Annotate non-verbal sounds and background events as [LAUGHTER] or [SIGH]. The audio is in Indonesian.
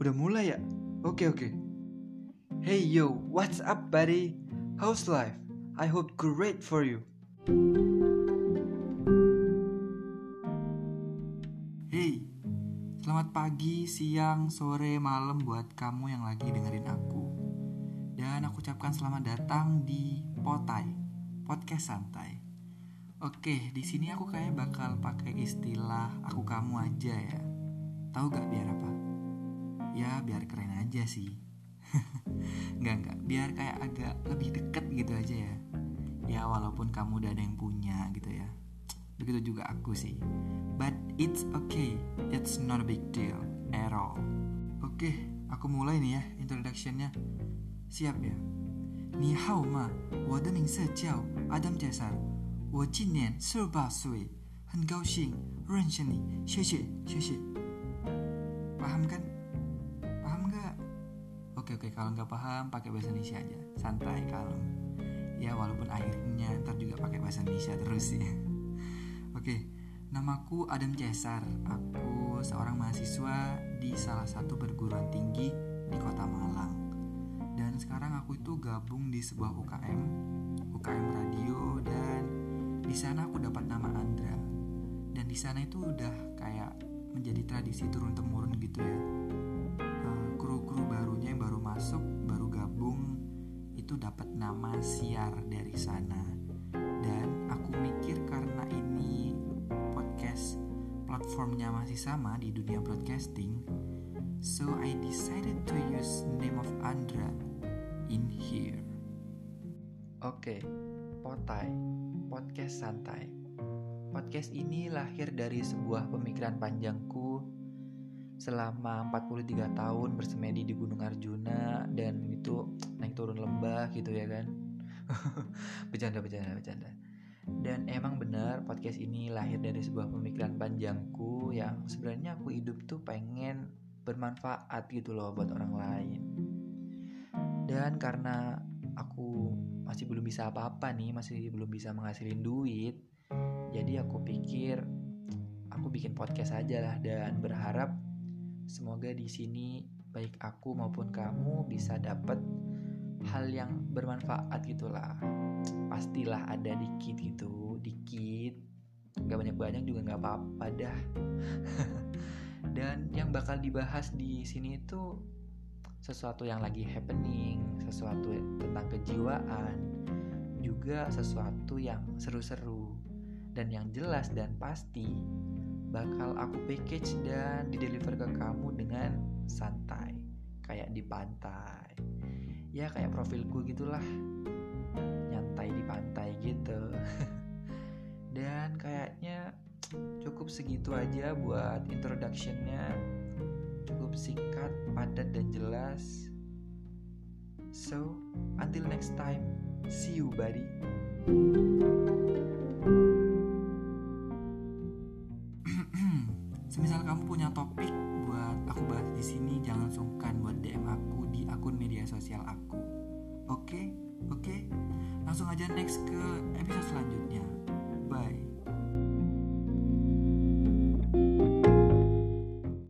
Udah mulai ya? Oke oke. Hey yo, what's up buddy? How's life? I hope great for you. Hey, selamat pagi, siang, sore, malam buat kamu yang lagi dengerin aku. Dan aku ucapkan selamat datang di Potai, podcast santai. Oke, di sini aku kayak bakal pakai istilah aku kamu aja ya. Tahu gak biar apa? Ya biar keren aja sih. [LAUGHS] Enggak enggak, biar kayak agak lebih deket gitu aja ya. Ya walaupun kamu udah ada yang punya gitu ya. Begitu juga aku sih. But it's okay, it's not a big deal at all. Oke, aku mulai nih ya introductionnya. Siap ya? 你好吗？我的名字叫 Adam Jasar。我今年十八岁，很高兴认识你，谢谢谢谢。Paham kan? Oke kalau nggak paham pakai bahasa Indonesia aja, santai kalem. Ya walaupun akhirnya ntar juga pakai bahasa Indonesia terus ya. [LAUGHS] Oke, namaku Adam Cesar. Aku seorang mahasiswa di salah satu perguruan tinggi di kota Malang. Dan sekarang aku itu gabung di sebuah UKM, UKM radio dan di sana aku dapat nama Andra dan di sana itu udah kayak menjadi tradisi turun temurun gitu ya kru-kru barunya yang baru masuk baru gabung itu dapat nama siar dari sana dan aku mikir karena ini podcast platformnya masih sama di dunia broadcasting so I decided to use name of Andra in here oke okay, potai podcast santai. Podcast ini lahir dari sebuah pemikiran panjangku selama 43 tahun bersemedi di Gunung Arjuna dan itu naik turun lembah gitu ya kan. [LAUGHS] bercanda bercanda bercanda. Dan emang benar podcast ini lahir dari sebuah pemikiran panjangku yang sebenarnya aku hidup tuh pengen bermanfaat gitu loh buat orang lain. Dan karena aku masih belum bisa apa-apa nih, masih belum bisa menghasilin duit. Jadi aku pikir aku bikin podcast aja lah dan berharap semoga di sini baik aku maupun kamu bisa dapat hal yang bermanfaat gitulah. Pastilah ada dikit gitu, dikit. Gak banyak-banyak juga nggak apa-apa dah. [LAUGHS] dan yang bakal dibahas di sini itu sesuatu yang lagi happening, sesuatu tentang kejiwaan, juga sesuatu yang seru-seru dan yang jelas dan pasti bakal aku package dan dideliver ke kamu dengan santai, kayak di pantai. Ya kayak profilku gitulah. Nyantai di pantai gitu. [LAUGHS] dan kayaknya cukup segitu aja buat introductionnya cukup singkat, padat, dan jelas. So, until next time, see you, buddy. spesial aku. Oke, okay? oke, okay? langsung aja next ke episode selanjutnya. Bye.